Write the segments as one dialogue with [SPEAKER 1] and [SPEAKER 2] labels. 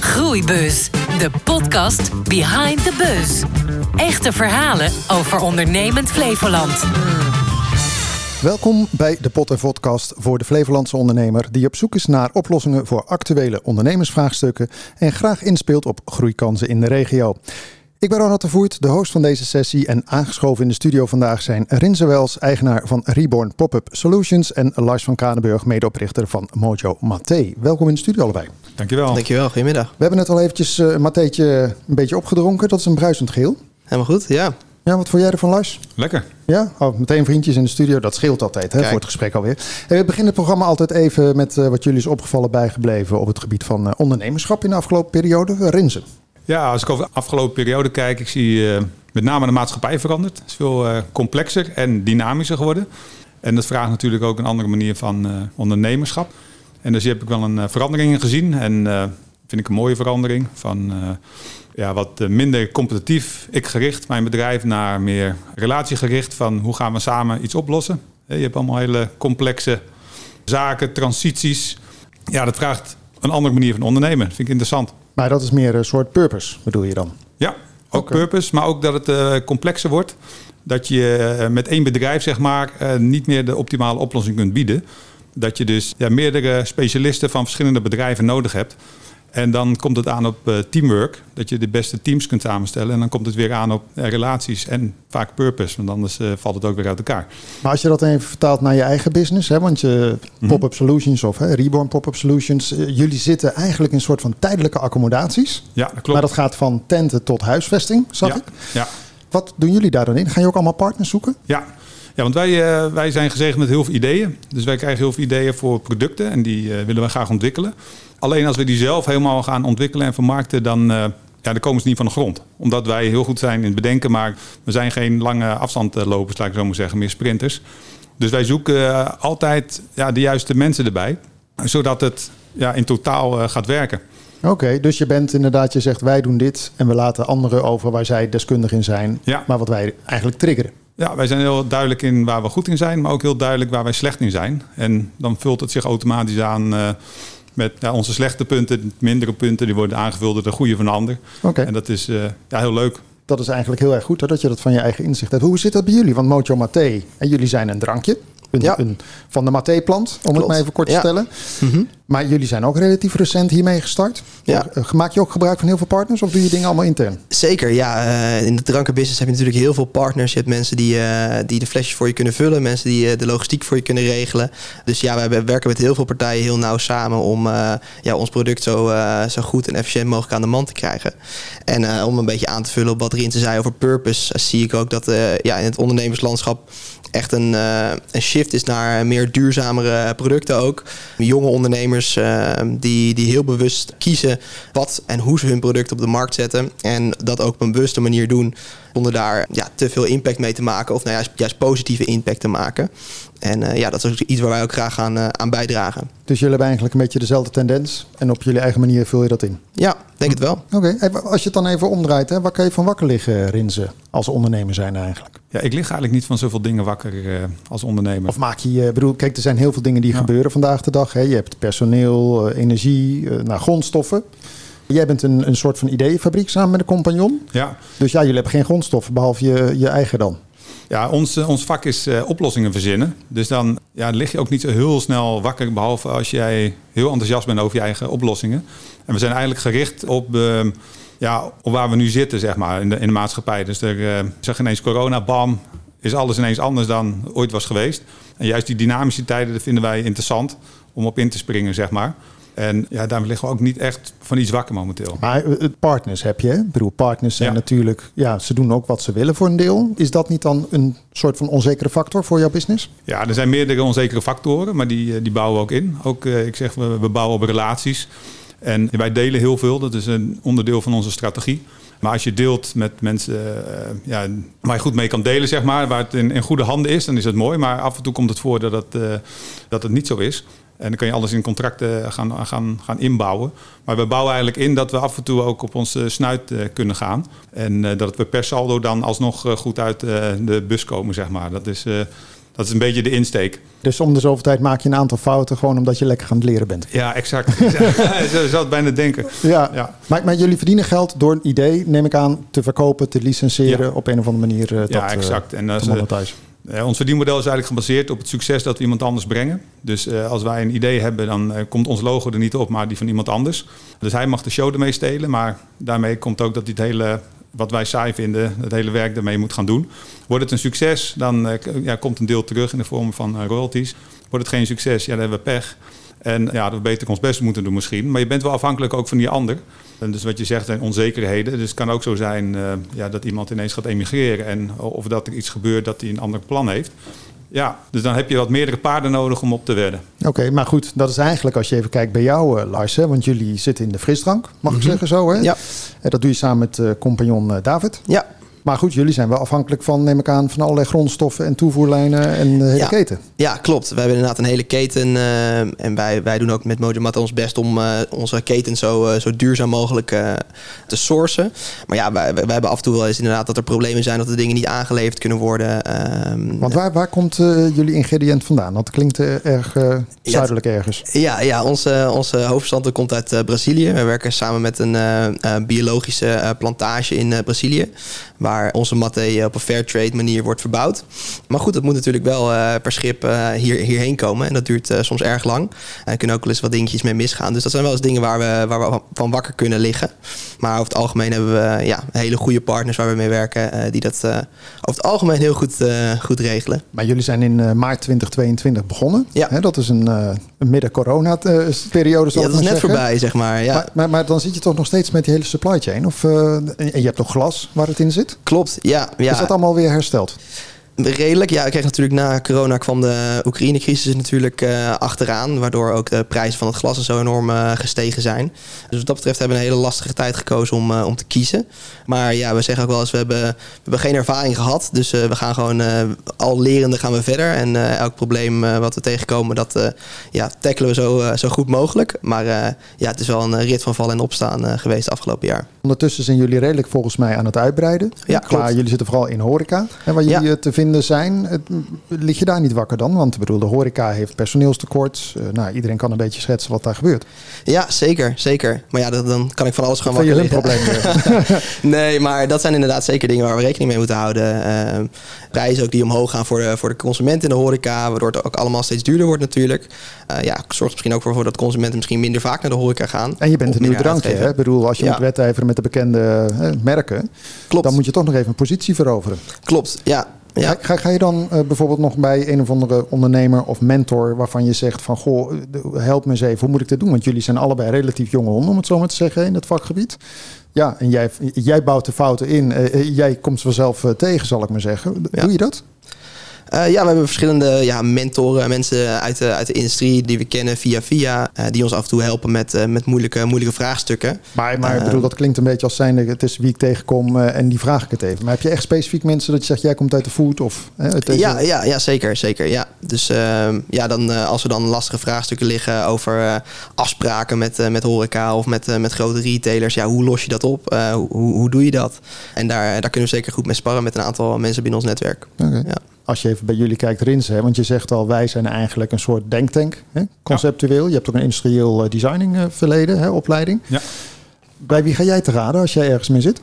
[SPEAKER 1] Groeibus, de podcast behind the buzz. Echte verhalen over ondernemend Flevoland.
[SPEAKER 2] Welkom bij de Pot Podcast voor de Flevolandse ondernemer die op zoek is naar oplossingen voor actuele ondernemersvraagstukken en graag inspeelt op groeikansen in de regio. Ik ben Ronald de Voert, de host van deze sessie en aangeschoven in de studio vandaag zijn Rinze Wels, eigenaar van Reborn Pop-Up Solutions en Lars van Kanenburg, medeoprichter van Mojo Maté. Welkom in de studio allebei.
[SPEAKER 3] Dankjewel.
[SPEAKER 4] Dankjewel, goedemiddag.
[SPEAKER 2] We hebben net al eventjes uh, een matheetje een beetje opgedronken, dat is een bruisend geel.
[SPEAKER 4] Helemaal goed, ja.
[SPEAKER 2] Ja, wat vond jij ervan, Lars?
[SPEAKER 3] Lekker.
[SPEAKER 2] Ja, oh, meteen vriendjes in de studio. Dat scheelt altijd hè, voor het gesprek alweer. we beginnen het programma altijd even met uh, wat jullie is opgevallen bijgebleven op het gebied van uh, ondernemerschap in de afgelopen periode. Rinzen.
[SPEAKER 3] Ja, als ik over de afgelopen periode kijk, ik zie uh, met name de maatschappij veranderd. Het is veel complexer en dynamischer geworden. En dat vraagt natuurlijk ook een andere manier van ondernemerschap. En dus hier heb ik wel een verandering in gezien. En vind ik een mooie verandering van ja, wat eh, minder competitief, ik gericht, mijn bedrijf, naar meer relatiegericht van hoe gaan we samen iets oplossen. Je hebt allemaal hele complexe zaken, transities. Ja, dat vraagt een andere manier van ondernemen. Dat vind ik interessant.
[SPEAKER 2] Maar dat is meer een soort purpose, bedoel je dan?
[SPEAKER 3] Ja, ook purpose, maar ook dat het complexer wordt. Dat je met één bedrijf, zeg maar, niet meer de optimale oplossing kunt bieden. Dat je dus ja, meerdere specialisten van verschillende bedrijven nodig hebt. En dan komt het aan op uh, teamwork, dat je de beste teams kunt samenstellen. En dan komt het weer aan op uh, relaties en vaak purpose, want anders uh, valt het ook weer uit elkaar.
[SPEAKER 2] Maar als je dat even vertaalt naar je eigen business, hè, want je mm Pop-Up Solutions of hè, Reborn Pop-Up Solutions, jullie zitten eigenlijk in een soort van tijdelijke accommodaties.
[SPEAKER 3] Ja, dat klopt.
[SPEAKER 2] Maar dat gaat van tenten tot huisvesting, zag
[SPEAKER 3] ja,
[SPEAKER 2] ik.
[SPEAKER 3] Ja.
[SPEAKER 2] Wat doen jullie daar dan in? Gaan je ook allemaal partners zoeken?
[SPEAKER 3] Ja, ja, want wij, uh, wij zijn gezegend met heel veel ideeën. Dus wij krijgen heel veel ideeën voor producten en die uh, willen we graag ontwikkelen. Alleen als we die zelf helemaal gaan ontwikkelen en vermarkten, dan, uh, ja, dan komen ze niet van de grond. Omdat wij heel goed zijn in het bedenken, maar we zijn geen lange afstandlopers, laat ik zo maar zeggen, meer sprinters. Dus wij zoeken altijd ja, de juiste mensen erbij, zodat het ja, in totaal gaat werken.
[SPEAKER 2] Oké, okay, dus je bent inderdaad, je zegt wij doen dit en we laten anderen over waar zij deskundig in zijn,
[SPEAKER 3] ja.
[SPEAKER 2] maar wat wij eigenlijk triggeren.
[SPEAKER 3] Ja, wij zijn heel duidelijk in waar we goed in zijn, maar ook heel duidelijk waar wij slecht in zijn. En dan vult het zich automatisch aan uh, met ja, onze slechte punten, mindere punten, die worden aangevuld door de goede van de ander.
[SPEAKER 2] Okay.
[SPEAKER 3] En dat is uh, ja, heel leuk.
[SPEAKER 2] Dat is eigenlijk heel erg goed hè, dat je dat van je eigen inzicht hebt. Hoe zit dat bij jullie? Want Mojo Maté, en jullie zijn een drankje. Een,
[SPEAKER 4] ja.
[SPEAKER 2] een, van de Maté-plant, om
[SPEAKER 4] Klopt.
[SPEAKER 2] het maar even kort te
[SPEAKER 4] ja.
[SPEAKER 2] stellen.
[SPEAKER 4] Mm -hmm.
[SPEAKER 2] Maar jullie zijn ook relatief recent hiermee gestart.
[SPEAKER 4] Ja.
[SPEAKER 2] Maak je ook gebruik van heel veel partners of doe je dingen allemaal intern?
[SPEAKER 4] Zeker, ja. Uh, in de drankenbusiness heb je natuurlijk heel veel partners. Je hebt mensen die, uh, die de flesjes voor je kunnen vullen. Mensen die uh, de logistiek voor je kunnen regelen. Dus ja, we werken met heel veel partijen heel nauw samen... om ja, ons product zo, zo goed en efficiënt mogelijk aan de man te krijgen. En om een beetje aan te vullen op wat erin te zei over purpose... zie ik ook dat ja, in het ondernemerslandschap echt een, een shift is naar meer duurzamere producten ook. Jonge ondernemers uh, die, die heel bewust kiezen wat en hoe ze hun product op de markt zetten. En dat ook op een bewuste manier doen zonder daar ja, te veel impact mee te maken. Of nou ja, juist positieve impact te maken. En uh, ja, dat is ook iets waar wij ook graag aan, uh, aan bijdragen.
[SPEAKER 2] Dus jullie hebben eigenlijk een beetje dezelfde tendens. En op jullie eigen manier vul je dat in?
[SPEAKER 4] Ja, denk het wel.
[SPEAKER 2] Oké, okay. als je het dan even omdraait, hè, waar kan je van wakker liggen, Rinze, als ondernemer zijn eigenlijk?
[SPEAKER 3] Ja, ik lig eigenlijk niet van zoveel dingen wakker uh, als ondernemer.
[SPEAKER 2] Of maak je, uh, bedoel, kijk, er zijn heel veel dingen die ja. gebeuren vandaag de dag. Hè. Je hebt personeel, uh, energie, nou, grondstoffen. Jij bent een, een soort van ideeënfabriek samen met een compagnon.
[SPEAKER 3] Ja.
[SPEAKER 2] Dus ja, jullie hebben geen grondstoffen, behalve je, je eigen dan.
[SPEAKER 3] Ja, ons, ons vak is uh, oplossingen verzinnen. Dus dan ja, lig je ook niet zo heel snel wakker, behalve als jij heel enthousiast bent over je eigen oplossingen. En we zijn eigenlijk gericht op, uh, ja, op waar we nu zitten, zeg maar, in de, in de maatschappij. Dus er uh, zeg ineens corona, bam, is alles ineens anders dan ooit was geweest. En juist die dynamische tijden dat vinden wij interessant om op in te springen, zeg maar. En ja, daarom liggen we ook niet echt van iets wakker momenteel.
[SPEAKER 2] Maar partners heb je, hè? Ik bedoel, partners zijn
[SPEAKER 3] Ja.
[SPEAKER 2] natuurlijk... Ja, ze doen ook wat ze willen voor een deel. Is dat niet dan een soort van onzekere factor voor jouw business?
[SPEAKER 3] Ja, er zijn meerdere onzekere factoren, maar die, eh, die bouwen we ook in. Ook, eh, ik zeg, we, we bouwen op relaties. En wij delen heel veel, dat is een onderdeel van onze strategie. Maar als je deelt met mensen uh, ja, waar je goed mee kan delen, zeg maar, waar het in, in goede handen is, dan is het mooi. Maar af en toe komt het voor dat het, uh, dat het niet zo is. En dan kan je alles in contracten gaan, gaan, gaan inbouwen. Maar we bouwen eigenlijk in dat we af en toe ook op onze snuit uh, kunnen gaan. En dat we per saldo dan alsnog goed uit de bus komen, zeg maar. Dat is, dat is een beetje de insteek.
[SPEAKER 2] Dus om de zoveel tijd maak je een aantal fouten gewoon omdat je lekker aan het leren bent.
[SPEAKER 3] Ja, exact. Zo zou het bijna denken.
[SPEAKER 2] Ja,
[SPEAKER 3] Ja.
[SPEAKER 2] Maar, maar jullie verdienen geld door een idee, neem ik aan, te verkopen, te licenseren
[SPEAKER 3] Ja.
[SPEAKER 2] op een of andere manier. eh,
[SPEAKER 3] Ja,
[SPEAKER 2] eh,
[SPEAKER 3] exact. En
[SPEAKER 2] te
[SPEAKER 3] dat is, eh,
[SPEAKER 2] monetizen.
[SPEAKER 3] Eh, ons verdienmodel is eigenlijk gebaseerd op het succes dat we iemand anders brengen. Dus eh, als wij een idee hebben, dan eh, komt ons logo er niet op, maar die van iemand anders. Dus hij mag de show ermee stelen, maar daarmee komt ook dat hij het hele, wat wij saai vinden, het hele werk ermee moet gaan doen. Wordt het een succes, dan ja, komt een deel terug in de vorm van royalties. Wordt het geen succes, ja, dan hebben we pech. En ja, dat we beter ons best moeten doen misschien. Maar je bent wel afhankelijk ook van die ander. En dus wat je zegt, zijn onzekerheden. Dus het kan ook zo zijn eh, ja, dat iemand ineens gaat emigreren. En, of dat er iets gebeurt dat hij een ander plan heeft. Ja, dus dan heb je wat meerdere paarden nodig om op te wedden.
[SPEAKER 2] Oké, maar goed, dat is eigenlijk als je even kijkt bij jou, eh, Lars. Hè, want jullie zitten in de frisdrank, mag ik zeggen zo. Hè?
[SPEAKER 4] Ja.
[SPEAKER 2] En dat doe je samen met eh, compagnon eh, David.
[SPEAKER 4] Ja,
[SPEAKER 2] Maar goed, jullie zijn wel afhankelijk van, neem ik aan, van allerlei grondstoffen en toevoerlijnen en de hele
[SPEAKER 4] Ja.
[SPEAKER 2] keten.
[SPEAKER 4] Ja, klopt. We hebben inderdaad een hele keten. eh, en wij, wij doen ook met Mojomat ons best om eh, onze keten zo, eh, zo duurzaam mogelijk te sourcen. Maar ja, wij, wij hebben af en toe wel eens inderdaad dat er problemen zijn dat de dingen niet aangeleverd kunnen worden. Ehm,
[SPEAKER 2] Want waar, waar komt jullie ingrediënt vandaan? Dat klinkt erg zuidelijk ergens.
[SPEAKER 4] Ja, ja onze, onze hoofdverstand komt uit Brazilië. We werken samen met een biologische plantage in Brazilië. Waar onze matte eh, op een fair trade manier wordt verbouwd. Maar goed, dat moet natuurlijk wel eh, per schip eh, hier, hierheen komen. En dat duurt soms erg lang. En er kunnen ook wel eens wat dingetjes mee misgaan. Dus dat zijn wel eens dingen waar we, waar we van wakker kunnen liggen. Maar over het algemeen hebben we ja, hele goede partners waar we mee werken. die dat over het algemeen heel goed, goed regelen.
[SPEAKER 2] Maar jullie zijn in maart 2022 begonnen.
[SPEAKER 4] Ja.
[SPEAKER 2] Hè, dat is een, een midden-corona-periode,
[SPEAKER 4] Ja, dat is net
[SPEAKER 2] zeggen.
[SPEAKER 4] voorbij, zeg maar. Ja.
[SPEAKER 2] Maar, maar, maar dan zit je toch nog steeds met die hele supply chain? Of, eh, en je hebt toch glas waar het in zit?
[SPEAKER 4] Klopt, ja. ja.
[SPEAKER 2] Is dat allemaal weer hersteld?
[SPEAKER 4] Redelijk, ja. Ik kreeg natuurlijk na corona kwam de Oekraïne-crisis natuurlijk eh, achteraan. Waardoor ook de prijzen van het glas en zo enorm eh, gestegen zijn. Dus wat dat betreft hebben we een hele lastige tijd gekozen om, eh, om te kiezen. Maar ja, we zeggen ook wel eens, we hebben, we hebben geen ervaring gehad. Dus we gaan gewoon al lerende gaan we verder. En elk probleem wat we tegenkomen, dat ja, tackelen we zo, zo goed mogelijk. Maar ja, het is wel een rit van vallen en opstaan geweest afgelopen jaar.
[SPEAKER 2] Ondertussen zijn jullie redelijk volgens mij aan het uitbreiden.
[SPEAKER 4] Ja,
[SPEAKER 2] Klaar,
[SPEAKER 4] klopt.
[SPEAKER 2] jullie zitten vooral in horeca. En waar jullie te vinden zijn, het- lig je daar niet wakker dan? Want ik bedoel, de horeca heeft personeelstekort. Eh, nou, iedereen kan een beetje schetsen wat daar gebeurt.
[SPEAKER 4] Ja, zeker, zeker. Maar ja, dan, dan kan ik van alles gaan wakker liggen.
[SPEAKER 2] probleem?
[SPEAKER 4] Nee, maar dat zijn inderdaad zeker dingen waar we rekening mee moeten houden. Ehm, prijzen ook die omhoog gaan voor de, voor de consument in de horeca, waardoor het ook allemaal steeds duurder wordt natuurlijk. Eh, ja, zorgt misschien ook voor dat consumenten misschien minder vaak naar de horeca gaan.
[SPEAKER 2] En je bent een nieuw drankje. Hè? Ik bedoel, als je
[SPEAKER 4] Ja.
[SPEAKER 2] moet wedijveren met de bekende merken,
[SPEAKER 4] Klopt,
[SPEAKER 2] dan moet je toch nog even een positie veroveren.
[SPEAKER 4] klopt, ja. Ja.
[SPEAKER 2] Ga, je dan eh, bijvoorbeeld nog bij een of andere ondernemer of mentor waarvan je zegt van goh, eh, help me eens even, hoe moet ik dit doen? Want jullie zijn allebei relatief jonge honden, om het zo maar te zeggen, in het vakgebied. Ja, en jij, jij bouwt de fouten in. eh, jij komt ze vanzelf tegen, zal ik maar zeggen.
[SPEAKER 4] Ja.
[SPEAKER 2] Doe je dat?
[SPEAKER 4] Eh, ja, we hebben verschillende ja, mentoren, mensen uit de, uit de industrie die we kennen via via, eh, die ons af en toe helpen met, eh, met moeilijke, moeilijke vraagstukken.
[SPEAKER 2] Maar, maar ik bedoel, dat klinkt een beetje als zijnde, het is wie ik tegenkom en die vraag ik het even. Maar heb je echt specifiek mensen dat je zegt, jij komt uit de food of uit deze...
[SPEAKER 4] Ja, ja, ja, zeker, zeker. Ja. Dus ehm, ja, dan, als er dan lastige vraagstukken liggen over afspraken met, met horeca of met, met grote retailers, ja, hoe los je dat op? Hoe, hoe doe je dat? En daar, daar kunnen we zeker goed mee sparren met een aantal mensen binnen ons netwerk. Ja.
[SPEAKER 2] Als je even bij jullie kijkt, Rinse, hè, want je zegt al, wij zijn eigenlijk een soort denktank, hè, conceptueel. Je hebt ook een industrieel eh, designing eh, verleden, hè, opleiding.
[SPEAKER 3] Ja.
[SPEAKER 2] Bij wie ga jij te raden als jij ergens mee zit?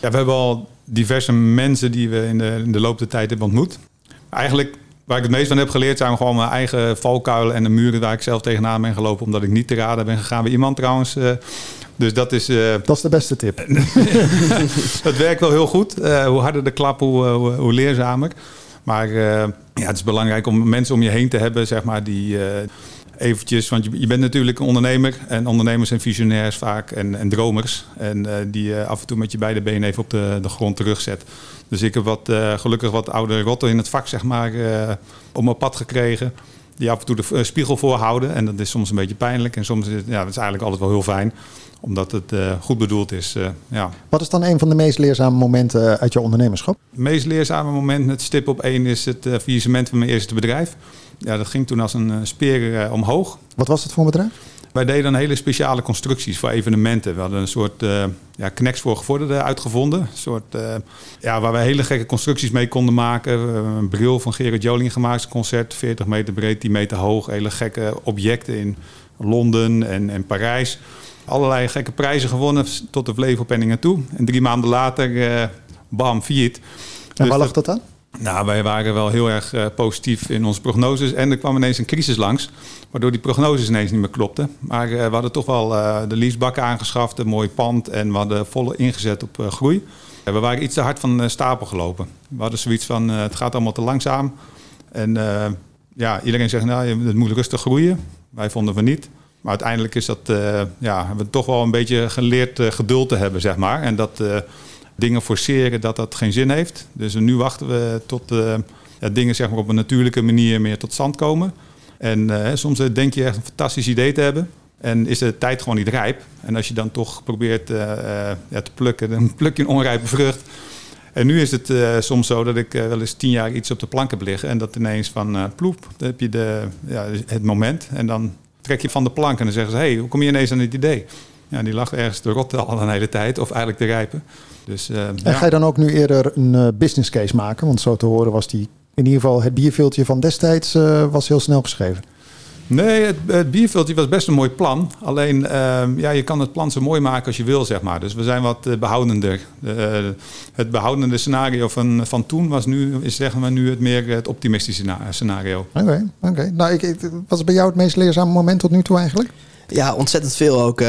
[SPEAKER 3] Ja, we hebben al diverse mensen die we in de, in de loop der tijd hebben ontmoet. Eigenlijk waar ik het meest van heb geleerd zijn gewoon mijn eigen valkuilen en de muren waar ik zelf tegenaan ben gelopen omdat ik niet te raden ben gegaan bij iemand trouwens. eh. dus dat is,
[SPEAKER 2] Dat is de beste tip.
[SPEAKER 3] dat werkt wel heel goed. Hoe harder de klap, hoe, hoe, hoe leerzamer. Maar eh, ja, het is belangrijk om mensen om je heen te hebben, zeg maar, die eh, eventjes... Want je, je bent natuurlijk een ondernemer en ondernemers zijn visionairs vaak en, en dromers. En eh, die je af en toe met je beide benen even op de, de grond terugzet. Dus ik heb wat, gelukkig wat oude rotten in het vak, zeg maar, op mijn pad gekregen. Die af en toe de eh, spiegel voorhouden. En dat is soms een beetje pijnlijk. En soms is het, ja, dat is eigenlijk altijd wel heel fijn. Omdat het eh, goed bedoeld is. eh, ja.
[SPEAKER 2] Wat is dan een van de meest leerzame momenten uit je ondernemerschap?
[SPEAKER 3] Het meest leerzame moment, het stip op één, is het faillissement van mijn eerste bedrijf. Ja, dat ging toen als een speer omhoog.
[SPEAKER 2] Wat was het voor een bedrijf?
[SPEAKER 3] Wij deden dan hele speciale constructies voor evenementen. We hadden een soort uh, ja, Knex voor gevorderden uitgevonden. Een soort, uh, ja, waar we hele gekke constructies mee konden maken. Een bril van Gerard Joling gemaakt, een concert, 40 meter breed, 10 meter hoog. Hele gekke objecten in Londen en, en Parijs. Allerlei gekke prijzen gewonnen tot de Flevopenningen toe. En drie maanden later, uh, bam, failliet.
[SPEAKER 2] En dus waar lag dat aan?
[SPEAKER 3] Nou, wij waren wel heel erg uh, positief in onze prognoses. En er kwam ineens een crisis langs, waardoor die prognoses ineens niet meer klopten. Maar uh, we hadden toch wel uh, de leasebakken aangeschaft, een mooi pand en we hadden volle ingezet op groei. we waren iets te hard van stapel gelopen. We hadden zoiets van, het gaat allemaal te langzaam. En ja, iedereen zegt, nou, het moet rustig groeien. Wij vonden we niet. Maar uiteindelijk is dat, ja, hebben we toch wel een beetje geleerd geduld te hebben, zeg maar. En dat dingen forceren dat dat geen zin heeft. Dus nu wachten we tot uh, ja, dingen zeg maar, op een natuurlijke manier meer tot stand komen. En uh, soms denk je echt een fantastisch idee te hebben. En is de tijd gewoon niet rijp. En als je dan toch probeert te plukken, dan pluk je een onrijpe vrucht. En nu is het soms zo dat ik wel eens tien jaar iets op de plank heb liggen. En dat ineens van ploep, dan heb je de, ja, het moment. En dan trek je van de plank en dan zeggen ze... hé, hey, hoe kom je ineens aan dit idee? Ja, die lag ergens te rotten al een hele tijd. Of eigenlijk te rijpen. Dus, uh,
[SPEAKER 2] en ja. ga je dan ook nu eerder een uh, business case maken? Want zo te horen was die, in ieder geval het bierveeltje van destijds uh, was heel snel geschreven.
[SPEAKER 3] Nee, het, het bierveeltje was best een mooi plan. Alleen, ehm, ja, je kan het plan zo mooi maken als je wil, zeg maar. Dus we zijn wat behoudender. het behoudende scenario van, van toen was nu, is zeggen we nu het meer het optimistische scenario.
[SPEAKER 2] Oké, okay, oké. Okay. Nou, ik, was bij jou het meest leerzame moment tot nu toe eigenlijk?
[SPEAKER 4] Ja, ontzettend veel ook. Uh,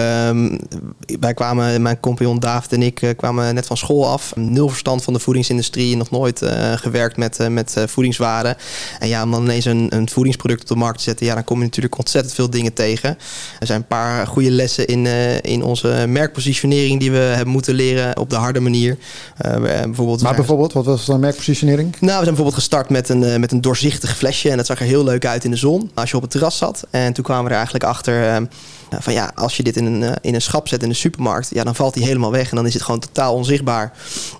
[SPEAKER 4] wij kwamen, mijn compagnon David en ik uh, kwamen net van school af. Nul verstand van de voedingsindustrie, nog nooit uh, gewerkt met, uh, met voedingswaren. En ja, om dan ineens een, een voedingsproduct op de markt te zetten, ja, dan kom je natuurlijk ontzettend veel dingen tegen. Er zijn een paar goede lessen in, in onze merkpositionering die we hebben moeten leren op de harde manier.
[SPEAKER 2] bijvoorbeeld, maar bijvoorbeeld, wat was de merkpositionering?
[SPEAKER 4] Nou, we zijn bijvoorbeeld gestart met een, met een doorzichtig flesje en dat zag er heel leuk uit in de zon als je op het terras zat. En toen kwamen we er eigenlijk achter ehm, nou, van ja, als je dit in een, uh, in een schap zet in de supermarkt, ja, dan valt die helemaal weg en dan is het gewoon totaal onzichtbaar.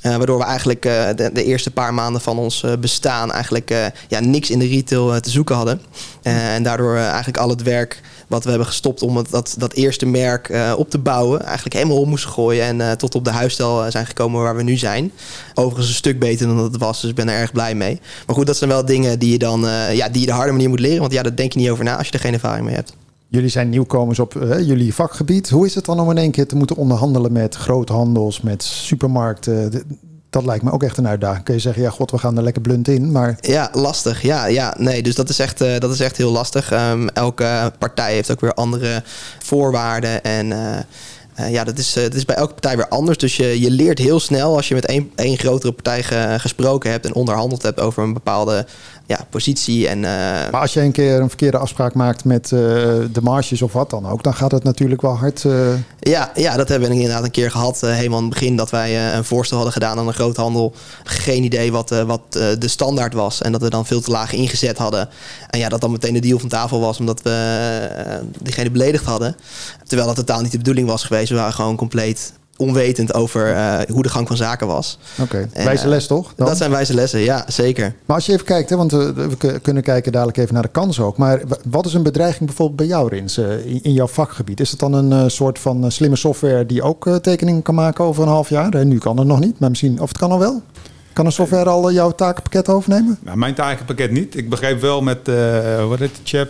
[SPEAKER 4] Uh, waardoor we eigenlijk uh, de, eerste paar maanden van ons bestaan eigenlijk ja, niks in de retail te zoeken hadden. en daardoor eigenlijk al het werk wat we hebben gestopt om dat, dat eerste merk op te bouwen, eigenlijk helemaal om moesten gooien en tot op de huisstijl zijn gekomen waar we nu zijn. Overigens een stuk beter dan dat het was, dus ik ben er erg blij mee. Maar goed, dat zijn wel dingen die je dan ja, die je de harde manier moet leren, want ja, daar denk je niet over na als je er geen ervaring mee hebt.
[SPEAKER 2] Jullie zijn nieuwkomers op uh, jullie vakgebied. Hoe is het dan om in één keer te moeten onderhandelen met groothandels, met supermarkten? Dat lijkt me ook echt een uitdaging. Kun je zeggen, ja, god, we gaan er lekker blunt in. Maar...
[SPEAKER 4] Ja, lastig. Ja, ja, nee. Dus dat is echt, uh, dat is echt heel lastig. Um, elke partij heeft ook weer andere voorwaarden. En uh, ja, dat is, dat is bij elke partij weer anders. Dus je, je leert heel snel als je met één, één grotere partij ge, gesproken hebt en onderhandeld hebt over een bepaalde ja, positie. En, uh...
[SPEAKER 2] Maar als je een keer een verkeerde afspraak maakt met uh, de marges of wat dan ook, dan gaat het natuurlijk wel hard. Uh...
[SPEAKER 4] Ja, ja, dat hebben we inderdaad een keer gehad. helemaal in het begin dat wij een voorstel hadden gedaan aan een groothandel. Geen idee wat, wat de standaard was. En dat we dan veel te laag ingezet hadden. En ja, dat dan meteen de deal van tafel was omdat we diegene beledigd hadden. Terwijl dat totaal niet de bedoeling was geweest. We waren gewoon compleet onwetend over uh, hoe de gang van zaken was.
[SPEAKER 2] Oké, okay. wijze les toch?
[SPEAKER 4] Dan? Dat zijn wijze lessen, ja, zeker.
[SPEAKER 2] Maar als je even kijkt, hè, want uh, we kunnen kijken dadelijk even naar de kansen ook. Maar wat is een bedreiging bijvoorbeeld bij jou, Rins, uh, in, in, jouw vakgebied? Is het dan een soort van slimme software die ook tekeningen kan maken over een half jaar? nu kan het nog niet, maar misschien, of het kan al wel? Kan een software al jouw takenpakket overnemen?
[SPEAKER 3] Nou, mijn takenpakket niet. Ik begreep wel met, wat heet het, chat?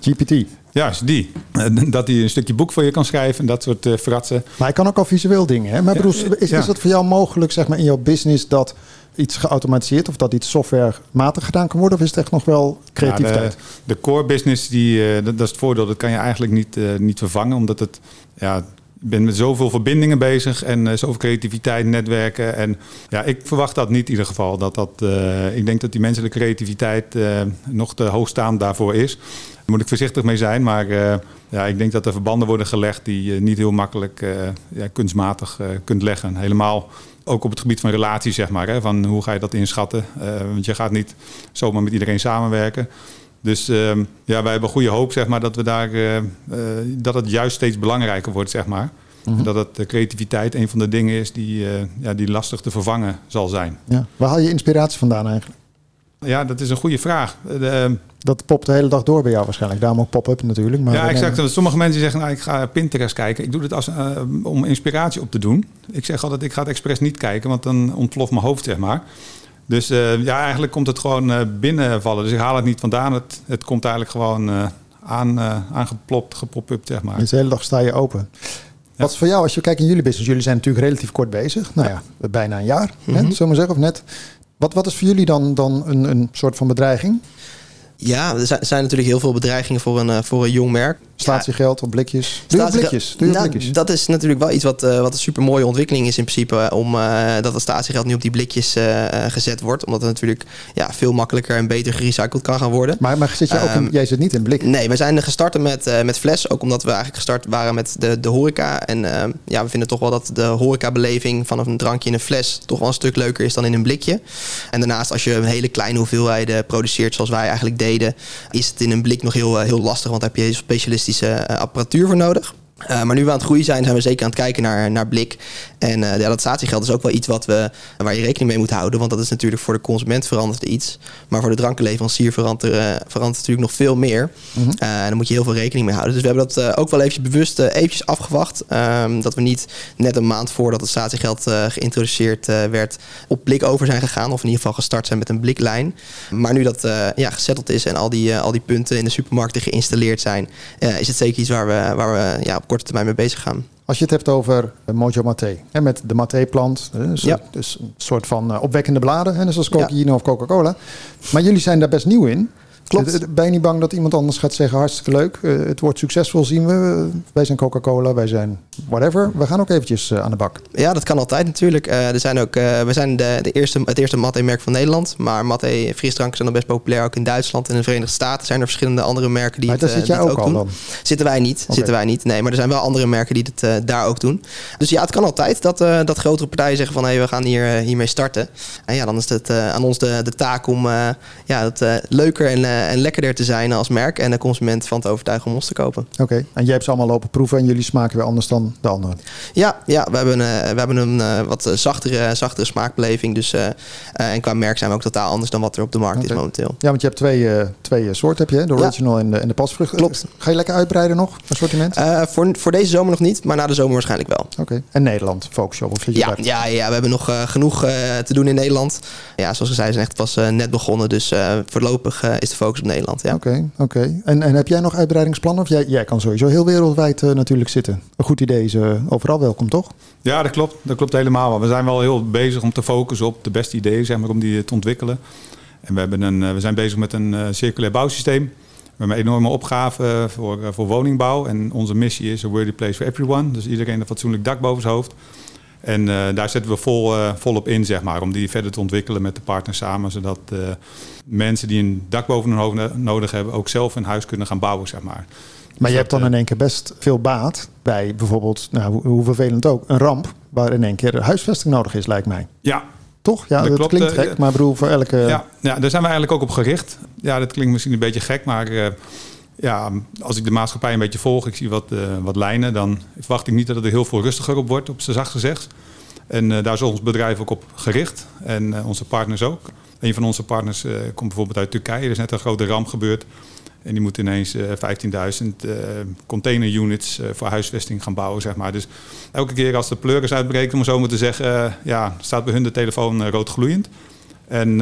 [SPEAKER 2] GPT.
[SPEAKER 3] Ja, is die. Eh, dat hij een stukje boek voor je kan schrijven en dat soort uh, fratsen.
[SPEAKER 2] Maar hij kan ook al visueel dingen. Hè? Maar broers, is, is het voor jou mogelijk zeg maar, in jouw business dat iets geautomatiseerd of dat iets softwarematig gedaan kan worden? Of is het echt nog wel creativiteit?
[SPEAKER 3] Ja, de, de, core business, die, uh, dat, dat, is het voordeel. Dat kan je eigenlijk niet, uh, niet vervangen, omdat het... Ja, ik ben met zoveel verbindingen bezig en zoveel creativiteit, netwerken. En ja, ik verwacht dat niet in ieder geval. Dat dat, ik denk dat die menselijke creativiteit nog te hoogstaand daarvoor is. Daar moet ik voorzichtig mee zijn, maar uh, ja, ik denk dat er verbanden worden gelegd die je niet heel makkelijk uh, ja, kunstmatig uh, kunt leggen. Helemaal ook op het gebied van relaties, zeg maar. Hè, van hoe ga je dat inschatten? want je gaat niet zomaar met iedereen samenwerken. Dus ehm, ja, wij hebben goede hoop, zeg maar, dat we daar dat het juist steeds belangrijker wordt, zeg maar. Mm -hmm. Dat het, de creativiteit een van de dingen is die, ja, die lastig te vervangen zal zijn.
[SPEAKER 2] Ja. Waar haal je inspiratie vandaan eigenlijk?
[SPEAKER 3] Ja, dat is een goede vraag. De,
[SPEAKER 2] dat popt de hele dag door bij jou waarschijnlijk. Daarom ook pop-up natuurlijk. Maar
[SPEAKER 3] ja, exact. Nemen... Sommige mensen zeggen, nou, ik ga Pinterest kijken. Ik doe dit als, uh, om inspiratie op te doen. Ik zeg altijd, ik ga het expres niet kijken, want dan ontploft mijn hoofd, zeg maar. Dus uh, ja, eigenlijk komt het gewoon uh, binnenvallen. Dus ik haal het niet vandaan. Het, het komt eigenlijk gewoon aan, aangeplopt, gepop-up, zeg maar.
[SPEAKER 2] Dus de hele dag sta je open. Wat is voor jou, als je kijkt in jullie business, jullie zijn natuurlijk relatief kort bezig. Nou ja, bijna een jaar, mm -hmm. hè, zullen we maar zeggen, of net. Wat, wat is voor jullie dan, dan een, een soort van bedreiging?
[SPEAKER 4] Ja, er zijn, natuurlijk heel veel bedreigingen voor een, voor een jong merk.
[SPEAKER 2] Statiegeld op blikjes. Doe je blikjes? Doe je
[SPEAKER 4] nou,
[SPEAKER 2] blikjes?
[SPEAKER 4] Dat is natuurlijk wel iets wat, uh, wat een super mooie ontwikkeling is in principe. Om uh, dat het statiegeld nu op die blikjes uh, gezet wordt. Omdat het natuurlijk ja, veel makkelijker en beter gerecycled kan gaan worden.
[SPEAKER 2] Maar, maar zit jij, ook in,
[SPEAKER 4] Um,
[SPEAKER 2] jij zit niet in blik?
[SPEAKER 4] Nee, we zijn gestart met, met fles. Ook omdat we eigenlijk gestart waren met de, de horeca. En ja, we vinden toch wel dat de horecabeleving van een drankje in een fles toch wel een stuk leuker is dan in een blikje. En daarnaast als je een hele kleine hoeveelheden produceert zoals wij eigenlijk Is het in een blik nog heel, heel lastig. Want dan heb je specialistische apparatuur voor nodig. Uh, maar nu we aan het groeien zijn, zijn we zeker aan het kijken naar, naar blik. En uh, ja, dat statiegeld is ook wel iets wat we, waar je rekening mee moet houden. Want dat is natuurlijk voor de consument verandert iets. Maar voor de drankenleverancier verandert, uh, verandert natuurlijk nog veel meer. Mm -hmm. en daar moet je heel veel rekening mee houden. Dus we hebben dat ook wel eventjes bewust eventjes afgewacht. Um, dat we niet net een maand voordat het statiegeld geïntroduceerd werd op blik over zijn gegaan. Of in ieder geval gestart zijn met een bliklijn. Maar nu dat ja, gezetteld is en al die, al die punten in de supermarkten geïnstalleerd zijn... is het zeker iets waar we, waar we ja, op korte termijn mee bezig gaan.
[SPEAKER 2] Als je het hebt over Mojo Maté, hè, met de Maté-plant, dus,
[SPEAKER 4] ja.
[SPEAKER 2] dus een soort van opwekkende bladen, hè, zoals cocaïne ja. of Coca-Cola. Maar jullie zijn daar best nieuw in.
[SPEAKER 4] Klopt.
[SPEAKER 2] Ben je niet bang dat iemand anders gaat zeggen, hartstikke leuk, uh, het wordt succesvol, zien we. Wij zijn Coca-Cola, wij zijn whatever. We gaan ook eventjes uh, aan de bak.
[SPEAKER 4] Ja, dat kan altijd natuurlijk. Uh, er zijn ook, we zijn de, de eerste, het eerste Matte-merk van Nederland. Maar Matte frisdranken zijn nog best populair. Ook in Duitsland en de Verenigde Staten zijn er verschillende andere merken die
[SPEAKER 2] maar
[SPEAKER 4] het,
[SPEAKER 2] daar zit jij
[SPEAKER 4] ook,
[SPEAKER 2] ook al
[SPEAKER 4] doen.
[SPEAKER 2] dan?
[SPEAKER 4] Zitten wij niet. Okay. Zitten wij niet. Nee, maar er zijn wel andere merken die het daar ook doen. Dus ja, het kan altijd dat, dat grotere partijen zeggen van hé, hey, we gaan hier, hiermee starten. En ja, dan is het aan ons de, de taak om ja, het leuker en, en lekkerder te zijn als merk en de consument van te overtuigen om ons te kopen.
[SPEAKER 2] Oké, okay. en jij hebt ze allemaal lopen proeven en jullie smaken weer anders dan de anderen?
[SPEAKER 4] Ja, ja we hebben, uh, we hebben een uh, wat zachtere, zachtere smaakbeleving. Dus, en qua merk zijn we ook totaal anders dan wat er op de markt okay. is momenteel.
[SPEAKER 2] Ja, want je hebt twee, twee soorten, heb je, de original ja. en, de, en de pasvrucht.
[SPEAKER 4] Klopt.
[SPEAKER 2] Ga je lekker uitbreiden nog, assortiment?
[SPEAKER 4] voor, voor deze zomer nog niet, maar na de zomer waarschijnlijk wel.
[SPEAKER 2] Oké, okay. en Nederland, focus op? Of je
[SPEAKER 4] ja, ja, ja, we hebben nog genoeg te doen in Nederland. Ja, zoals ik zei, zijn echt pas net begonnen. Dus voorlopig is de focus op Nederland. Ja.
[SPEAKER 2] Oké, oké. Okay. En, en heb jij nog uitbreidingsplannen? Of jij, jij kan sowieso heel wereldwijd uh, natuurlijk zitten. Een goed idee is uh, overal welkom, toch?
[SPEAKER 3] Ja, dat klopt. Dat klopt helemaal. We zijn wel heel bezig om te focussen op de beste ideeën, zeg maar, om die te ontwikkelen. En we, hebben een, uh, we zijn bezig met een circulair bouwsysteem. We hebben een enorme opgave voor, voor woningbouw. En onze missie is a worthy place for everyone. Dus iedereen een fatsoenlijk dak boven zijn hoofd. En uh, daar zetten we vol, uh, volop in, zeg maar, om die verder te ontwikkelen met de partners samen. Zodat uh, mensen die een dak boven hun hoofd nodig hebben, ook zelf een huis kunnen gaan bouwen, zeg maar.
[SPEAKER 2] Maar dus je hebt dan in één keer best veel baat bij bijvoorbeeld, nou, hoe, vervelend ook, een ramp waar in één keer huisvesting nodig is, lijkt mij.
[SPEAKER 3] Ja,
[SPEAKER 2] toch? Ja, dat, dat klopt, klinkt gek, maar bedoel voor elke...
[SPEAKER 3] Ja, ja, daar zijn we eigenlijk ook op gericht. Ja, dat klinkt misschien een beetje gek, maar uh, ja, als ik de maatschappij een beetje volg, ik zie wat, uh, wat lijnen, dan verwacht ik niet dat het er heel veel rustiger op wordt, op z'n zacht gezegd. En uh, daar is ons bedrijf ook op gericht en uh, onze partners ook. Een van onze partners komt bijvoorbeeld uit Turkije, er is net een grote ramp gebeurd. En die moet ineens 15.000 container units voor huisvesting gaan bouwen, zeg maar. Dus elke keer als de pleuris uitbreekt, om zo maar te zeggen, ja, staat bij hun de telefoon rood gloeiend. En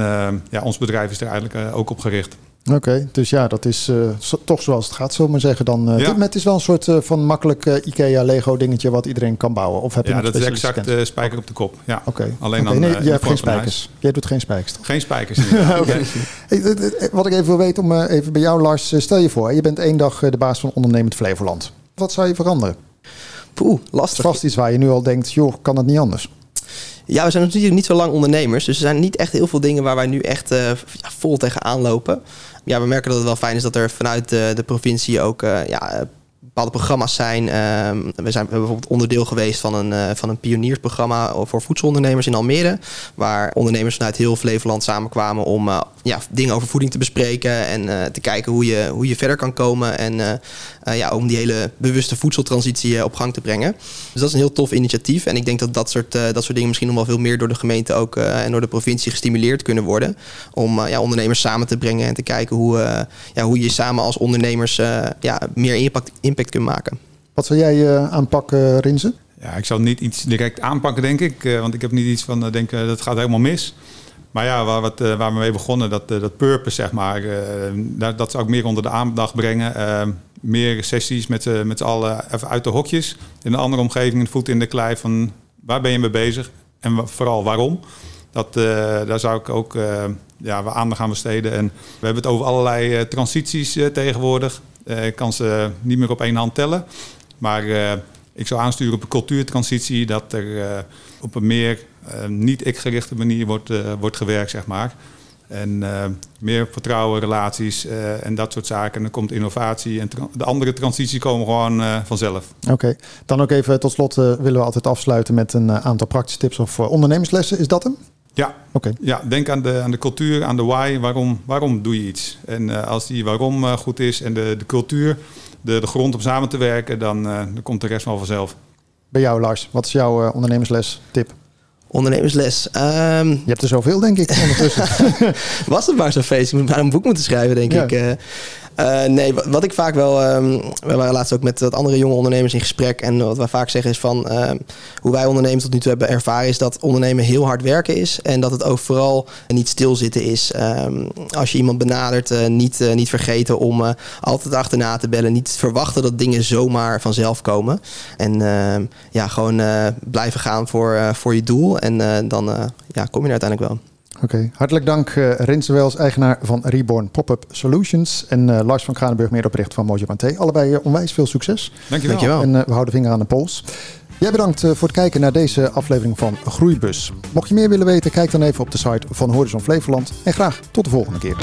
[SPEAKER 3] ja, ons bedrijf is er eigenlijk ook op gericht.
[SPEAKER 2] Oké, okay, dus ja, dat is uh, zo, toch zoals het gaat, zullen we maar zeggen. Dan, uh, ja. Het is wel een soort uh, van makkelijk IKEA-Lego-dingetje wat iedereen kan bouwen. Of heb je
[SPEAKER 3] ja, dat is exact spijker op de kop. Ja,
[SPEAKER 2] oké. Okay.
[SPEAKER 3] Alleen
[SPEAKER 2] okay,
[SPEAKER 3] dan,
[SPEAKER 2] nee, jij hebt geen spijkers. Jij doet geen spijkers. Toch?
[SPEAKER 3] Geen spijkers.
[SPEAKER 2] okay. hey, wat ik even wil weten, om even bij jou, Lars, stel je voor, je bent één dag de baas van ondernemend Flevoland. Wat zou je veranderen?
[SPEAKER 4] Poeh, lastig.
[SPEAKER 2] Vast iets waar je nu al denkt, joh, kan dat niet anders?
[SPEAKER 4] Ja, we zijn natuurlijk niet zo lang ondernemers. Dus er zijn niet echt heel veel dingen waar wij nu echt ja, vol tegenaan lopen. Ja, we merken dat het wel fijn is dat er vanuit de, de provincie ook uh, ja, bepaalde programma's zijn. Ehm, we zijn bijvoorbeeld onderdeel geweest van een, uh, van een pioniersprogramma voor voedselondernemers in Almere. Waar ondernemers vanuit heel Flevoland samenkwamen om ja, dingen over voeding te bespreken. En te kijken hoe je, hoe je verder kan komen. En ja, om die hele bewuste voedseltransitie op gang te brengen. Dus dat is een heel tof initiatief. En ik denk dat dat soort, dat soort dingen misschien nog wel veel meer door de gemeente ook en door de provincie gestimuleerd kunnen worden. Om ja, ondernemers samen te brengen en te kijken hoe, ja, hoe je samen als ondernemers ja, meer impact, impact kunt maken.
[SPEAKER 2] Wat zou jij uh, aanpakken, Rinze?
[SPEAKER 3] Ja, ik zal niet iets direct aanpakken, denk ik. Want ik heb niet iets van, uh, denk dat gaat helemaal mis. Maar ja, waar, wat, waar we mee begonnen, dat, dat purpose, zeg maar. dat, dat zou ik meer onder de aandacht brengen. Meer sessies met, met z'n allen even uit de hokjes. In een andere omgeving, voet in de klei van waar ben je mee bezig? En vooral waarom? Dat, daar zou ik ook ja, aandacht aan besteden. En we hebben het over allerlei transities tegenwoordig. Eh, ik kan ze niet meer op één hand tellen. Maar eh, ik zou aansturen op een cultuurtransitie dat er eh, op een meer niet-ik-gerichte manier wordt, wordt gewerkt, zeg maar. En meer vertrouwen, relaties en dat soort zaken. En dan komt innovatie en de andere transities komen gewoon vanzelf.
[SPEAKER 2] Oké, dan ook even tot slot willen we altijd afsluiten met een aantal praktische tips of ondernemerslessen. Is dat hem?
[SPEAKER 3] Ja, Oké. ja denk aan de, aan de cultuur, aan de why. Waarom, waarom doe je iets? En uh, als die waarom uh, goed is en de, de cultuur, de, de grond om samen te werken, dan, uh, dan komt de rest wel vanzelf.
[SPEAKER 2] Bij jou, Lars, wat is jouw ondernemersles tip?
[SPEAKER 4] Ondernemersles. Um,
[SPEAKER 2] je hebt er zoveel, denk ik, ondertussen.
[SPEAKER 4] Was het maar zo'n feest. Ik moet maar een boek moeten schrijven, denk ja. ik. Uh, nee, wat, ik vaak wel. Um, we waren laatst ook met wat andere jonge ondernemers in gesprek. En wat wij vaak zeggen is van. Uh, hoe wij ondernemers tot nu toe hebben ervaren. Is dat ondernemen heel hard werken is. En dat het ook vooral niet stilzitten is. Um, als je iemand benadert, uh, niet, niet vergeten om altijd achterna te bellen. Niet verwachten dat dingen zomaar vanzelf komen. En ja, gewoon blijven gaan voor, voor je doel. En dan ja, kom je er uiteindelijk wel.
[SPEAKER 2] Oké, hartelijk dank uh, Rinse Wels, eigenaar van Reborn Pop-Up Solutions. En uh, Lars van Kranenburg, medeoprichter van Mojo Panté. Allebei uh, onwijs veel succes.
[SPEAKER 3] Dankjewel.
[SPEAKER 2] Dankjewel. En we houden vinger aan de pols. Jij bedankt voor het kijken naar deze aflevering van Groeibus. Mocht je meer willen weten, kijk dan even op de site van Horizon Flevoland. En graag tot de volgende keer.